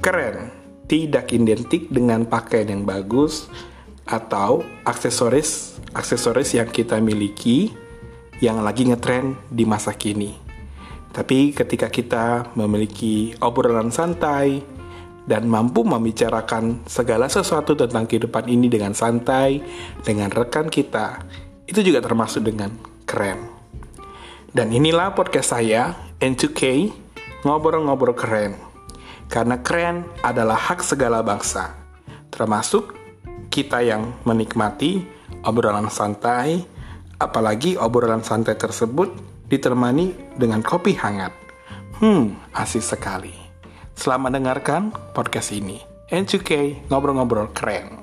Keren tidak identik dengan pakaian yang bagus atau aksesoris aksesoris yang kita miliki yang lagi ngetren di masa kini. Tapi ketika kita memiliki obrolan santai dan mampu membicarakan segala sesuatu tentang kehidupan ini dengan santai dengan rekan kita, itu juga termasuk dengan keren. Dan inilah podcast saya, N2K, ngobrol-ngobrol keren. Karena keren adalah hak segala bangsa, termasuk kita yang menikmati obrolan santai, apalagi obrolan santai tersebut ditemani dengan kopi hangat. Hmm, asik sekali. Selamat mendengarkan podcast ini. N2K, ngobrol-ngobrol keren.